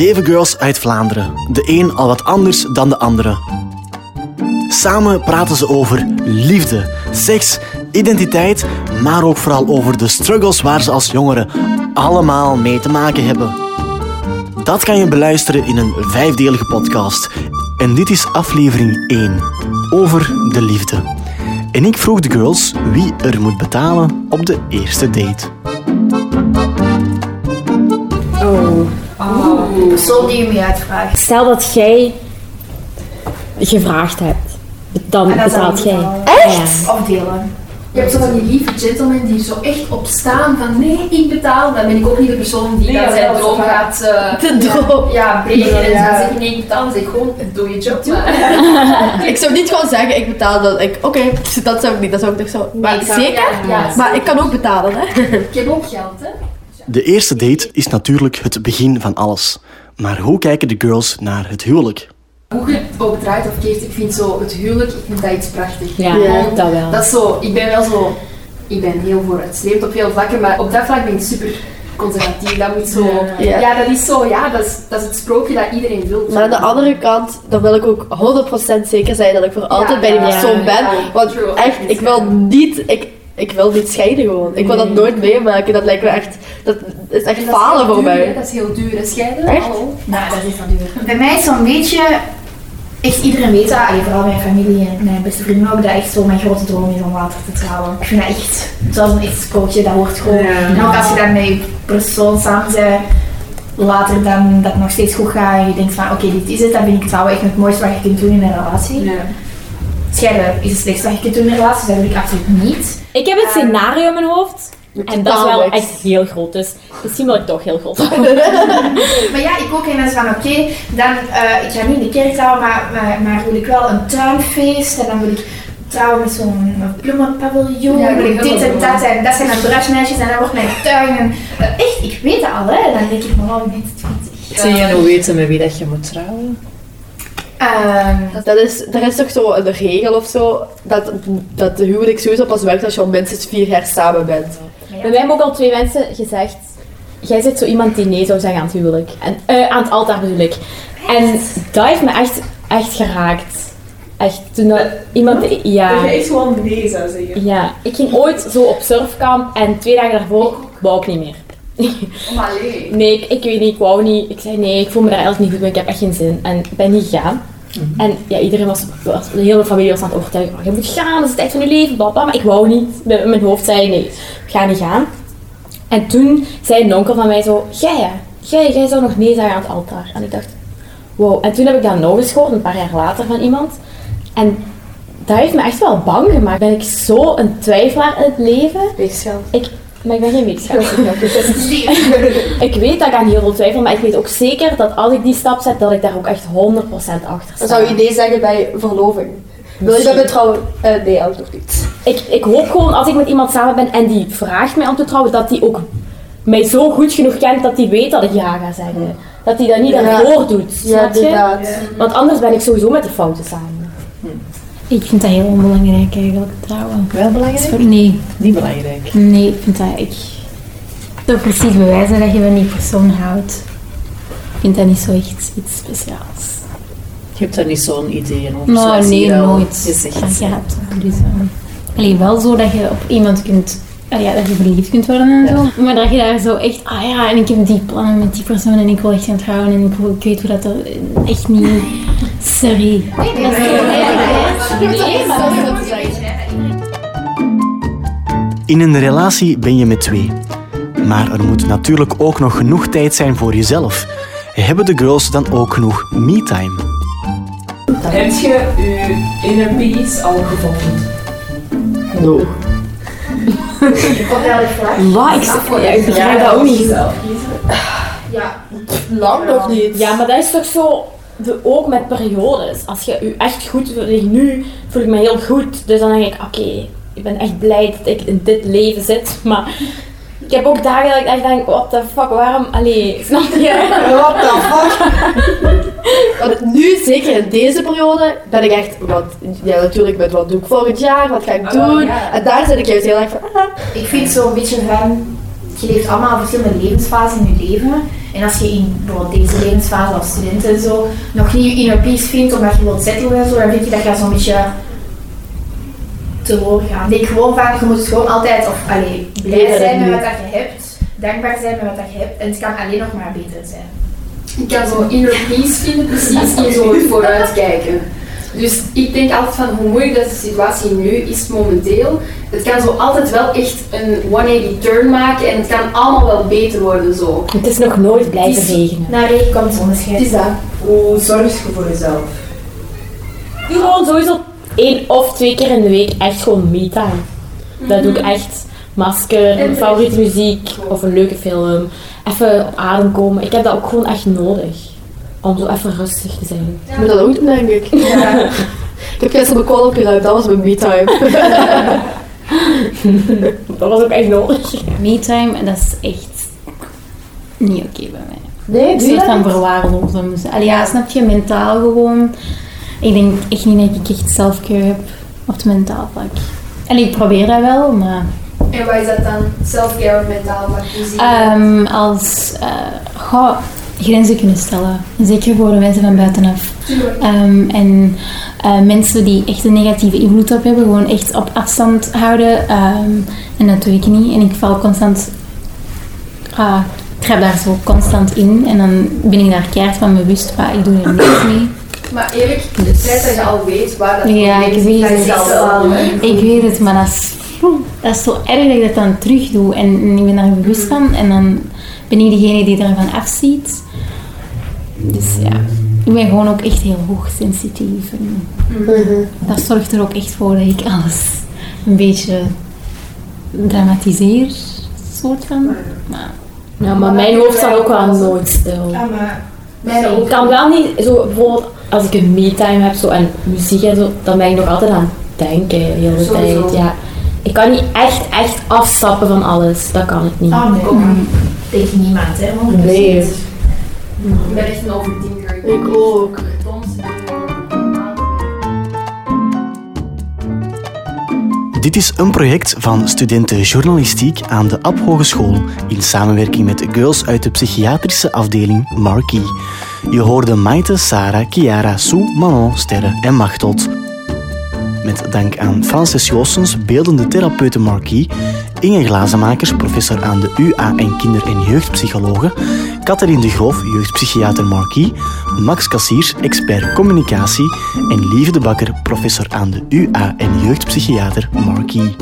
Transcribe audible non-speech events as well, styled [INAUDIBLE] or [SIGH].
Zeven girls uit Vlaanderen. De een al wat anders dan de andere. Samen praten ze over liefde, seks, identiteit, maar ook vooral over de struggles waar ze als jongeren allemaal mee te maken hebben. Dat kan je beluisteren in een vijfdelige podcast. En dit is aflevering 1 over de liefde. En ik vroeg de girls wie er moet betalen op de eerste date. Persoon die je mee uitvraagt. Stel dat jij gevraagd hebt, dan En betaalt jij. Echt? Of delen. Je hebt zo van die lieve gentlemen die zo echt op staan van nee, ik betaal. Dan ben ik ook niet de persoon die Nee, dat zijn droom gaat eh, De droom. ja, breken en Ja. dan zeg ik nee, ik betaal. Dan zeg ik gewoon, doe je job maar. [LAUGHS] Ik zou niet gewoon zeggen, ik betaal dat. Ik, Oké, dat zou ik niet. Dat zou ik toch zo. Maar ik zou- zeker? Ja, ja, maar ik kan ook betalen, hè? Ik heb ook geld, hè. De eerste date is natuurlijk het begin van alles. Maar hoe kijken de girls naar het huwelijk? Hoe je het ook draait of keert, ik vind zo het huwelijk, ik vind dat iets prachtig. Ja, Ja. dat wel. Dat is zo, ik ben wel zo, ik ben heel vooruitstrevend op veel vlakken, maar op dat vlak ben ik super conservatief. Dat moet zo, Ja. ja, dat is zo, ja, dat is, dat is het sprookje dat iedereen wil. Maar aan de andere kant, dan wil ik ook 100% zeker zijn dat ik voor altijd bij die ja, persoon ja, ben. ja, Want true. echt, ik wil niet... Ik, ik wil niet scheiden gewoon. Ik wil dat nooit meemaken. Dat lijkt me echt... Dat is echt dat falen voor duur, mij. hè, Dat is heel duur, hè, scheiden. Echt? Hallo. Nou, dat is dan duur. Bij mij is zo'n beetje... Echt iedereen weet dat, allee, vooral mijn familie en mijn beste vrienden ook, dat echt zo mijn grote droom is om later te trouwen. Ik vind dat echt, zoals een echt sprookje, dat wordt gewoon... En ook als je dan met je persoon samen bent, later dan dat het nog steeds goed gaat en je denkt van oké, dit is het, dan vind ik trouwen echt het mooiste wat je kunt doen in een relatie. Scheiden is het slechtste wat je kunt doen in een relatie, dus dat wil ik absoluut niet. Ik heb het scenario in mijn hoofd. En dat is wel echt heel groot. Dus misschien wil ik toch heel groot. [LAUGHS] [LAUGHS] Maar ja, ik ook. En dan is van oké, dan, eh, ik ga niet in de kerk trouwen, maar, maar, maar wil ik wel een tuinfeest. En dan wil ik trouwen met zo'n bloemenpaviljoen. Ja, ik ik dit en dat. En dat zijn mijn bruidsmeisjes en dan wordt mijn tuin. En, eh, echt, ik weet dat al. Hè. En dan denk ik, maar oh, het vindt echt. Zie je nou weten met wie dat je moet trouwen? Ehm, Dat is, er is toch zo een regel of zo, dat, dat de huwelijk sowieso pas werkt als je al minstens vier jaar samen bent. Bij mij hebben ook al twee mensen gezegd... Jij zit zo iemand die nee zou zeggen aan het huwelijk. En, eh, aan het altaar bedoel ik. En dat heeft me echt, echt geraakt. Echt, toen dat iemand... Ja. echt gewoon nee zou zeggen. Ja, ik ging ooit zo op surfkamp en twee dagen daarvoor wou ik niet meer. Om alleen. Nee, ik, ik weet niet, ik wou niet. Ik zei nee, ik voel me daar eigenlijk niet goed bij, ik heb echt geen zin. En ik ben niet gegaan. En ja, iedereen was, was, de hele familie was aan het overtuigen, oh, je moet gaan, dat is de tijd van je leven, bla. Maar ik wou niet. Mijn mijn hoofd zei nee, ik ga niet gaan. En toen zei een onkel van mij zo, jij ja, jij, jij zou nog nee zeggen aan het altaar. En ik dacht, wow. En toen heb ik dat nog eens gehoord, een paar jaar later, van iemand. En dat heeft me echt wel bang gemaakt. Ben ik zo een twijfelaar in het leven? Weegschaal. Ik, maar ik ben geen wetenschapper. [LAUGHS] [LAUGHS] ik weet dat ik aan heel veel twijfel, maar ik weet ook zeker dat als ik die stap zet, dat ik daar ook echt 100% achter sta. Dan zou je nee zeggen bij verloving. Wil je dat met trouwen? Eh, nee, antwoord niet. ik, ik hoop gewoon als ik met iemand samen ben en die vraagt mij om te trouwen, dat die ook mij zo goed genoeg kent dat die weet dat ik ja ga zeggen. Dat die dat niet Ja. daarvoor doet. Ja, inderdaad. Want anders ben ik sowieso met de fouten samen. Ik vind dat heel onbelangrijk eigenlijk, trouwen. Wel belangrijk? Nee, Niet belangrijk. nee, ik vind dat echt... Toch precies bewijzen dat je van die persoon houdt. Ik vind dat niet zo echt iets speciaals. Je hebt daar niet zo'n idee over. Nou, zoals nee, nooit gezegd. van gehad. Dus, eh, allee, wel zo dat je op iemand kunt... ah ja, dat je verliefd kunt worden en zo. Maar dat je daar zo echt... Ah ja, en ik heb die plannen met die persoon en ik wil echt gaan trouwen en ik, wil- ik weet hoe dat er... Echt niet... Sorry. In een relatie ben je met twee. Maar er moet natuurlijk ook nog genoeg tijd zijn voor jezelf. Hebben de girls dan ook genoeg me-time? Heb je je inner peace al gevonden? No. ik vond dat echt vraag. Wat? Ik, ja, ik begrijp dat ook niet. Ja. Lang nog niet. Ja, maar dat is toch zo... Ook met periodes. Als je je echt goed voelt, nu voel ik me heel goed. Dus dan denk ik, oké, ik ben echt blij dat ik in dit leven zit. Maar ik heb ook dagen dat ik echt denk, what the fuck, waarom? Allee, snap je? [LAUGHS] What the fuck? Want nu, zeker in deze periode, ben ik echt, wat, ja natuurlijk met wat doe ik volgend jaar, wat ga ik doen? ja. En daar zit ik juist heel erg van, ah, Ik vind zo'n beetje van, je leeft allemaal verschillende levensfasen in je leven. En als je in bijvoorbeeld deze levensfase als student en zo nog niet je inner peace vindt omdat je wilt settelen en zo, dan vind je dat je zo'n beetje teloor gaat. Ik denk gewoon van, je moet gewoon altijd of, allee, blij zijn met wat dat je hebt, dankbaar zijn met wat dat je hebt en het kan alleen nog maar beter zijn. Ik kan zo inner peace vinden precies in zo [LAUGHS] vooruitkijken. Dus ik denk altijd van hoe moeilijk dat de situatie nu is momenteel. Het kan zo altijd wel echt een 180 turn maken en het kan allemaal wel beter worden zo. Het is nog nooit blijven regenen. Na regen komt zonneschijn. Het is dat. Hoe zorg je voor jezelf? Gewoon sowieso één of twee keer in de week echt gewoon me-time. Dat doe ik echt. Masker, En- favoriete muziek of een leuke film. Even op adem komen. Ik heb dat ook gewoon echt nodig. Om zo even rustig te zijn. Ik moet dat ook doen, denk ik. [LAUGHS] Ik heb gisteren mijn call opgeruimd, dat was mijn me-time. [LAUGHS] Dat was ook echt nodig. Me-time, en dat is echt niet oké bij mij. Nee, Een soort van verwaarlozen. Allee, ja, snap je, mentaal gewoon. Ik denk echt niet dat ik echt self-care heb op het mentaal vlak. En ik probeer dat wel, maar En wat is dat dan? Self-care of mentaal vlak? Dat? ehm, als eh, goh, grenzen kunnen stellen. Zeker voor de mensen van buitenaf. Ehm, en eh, mensen die echt een negatieve invloed op hebben, gewoon echt op afstand houden. Ehm, en dat doe ik niet. En ik val constant. ah, ik trap daar zo constant in. En dan ben ik daar keihard van bewust, maar ik doe er niks mee. Maar eerlijk, het feit dat je al weet waar dat Ja, ik weet het. een- Ik weet het, maar dat is, dat is zo erg dat ik dat dan terug doe. En ik ben daar bewust van. En dan ben ik degene die ervan afziet. Dus ja, ik ben gewoon ook echt heel hoogsensitief. En dat zorgt er ook echt voor dat ik alles een beetje dramatiseer. Soort van. Maar, Ja, maar mijn hoofd staat ook wel nooit stil. Ja, maar Mijn Ik kan wel niet, zo bijvoorbeeld als ik een me-time heb zo, en muziek en zo, dan ben ik nog altijd aan het denken de hele Sowieso. tijd. Ja. Ik kan niet echt, echt afstappen van alles. Dat kan ik niet. Ah, nee. Denk niemand, hè? 100%. Nee. Ik ben echt een overthinker. Ik ook. Eh, Dit is een project van studenten journalistiek aan de Ab Hogeschool in samenwerking met girls uit de psychiatrische afdeling Marquis. Je hoorde Maite, Sarah, Chiara, Sue, Manon, Sterre en Machteld. Met dank aan Frances Joostens, beeldende therapeute Marquis, Inge Glazenmakers, professor aan de UA en kinder- en jeugdpsychologe, Catherine de Groof, jeugdpsychiater Marquis, Max Kassiers, expert communicatie. En Lieve de Bakker, professor aan de UA en jeugdpsychiater Marquis.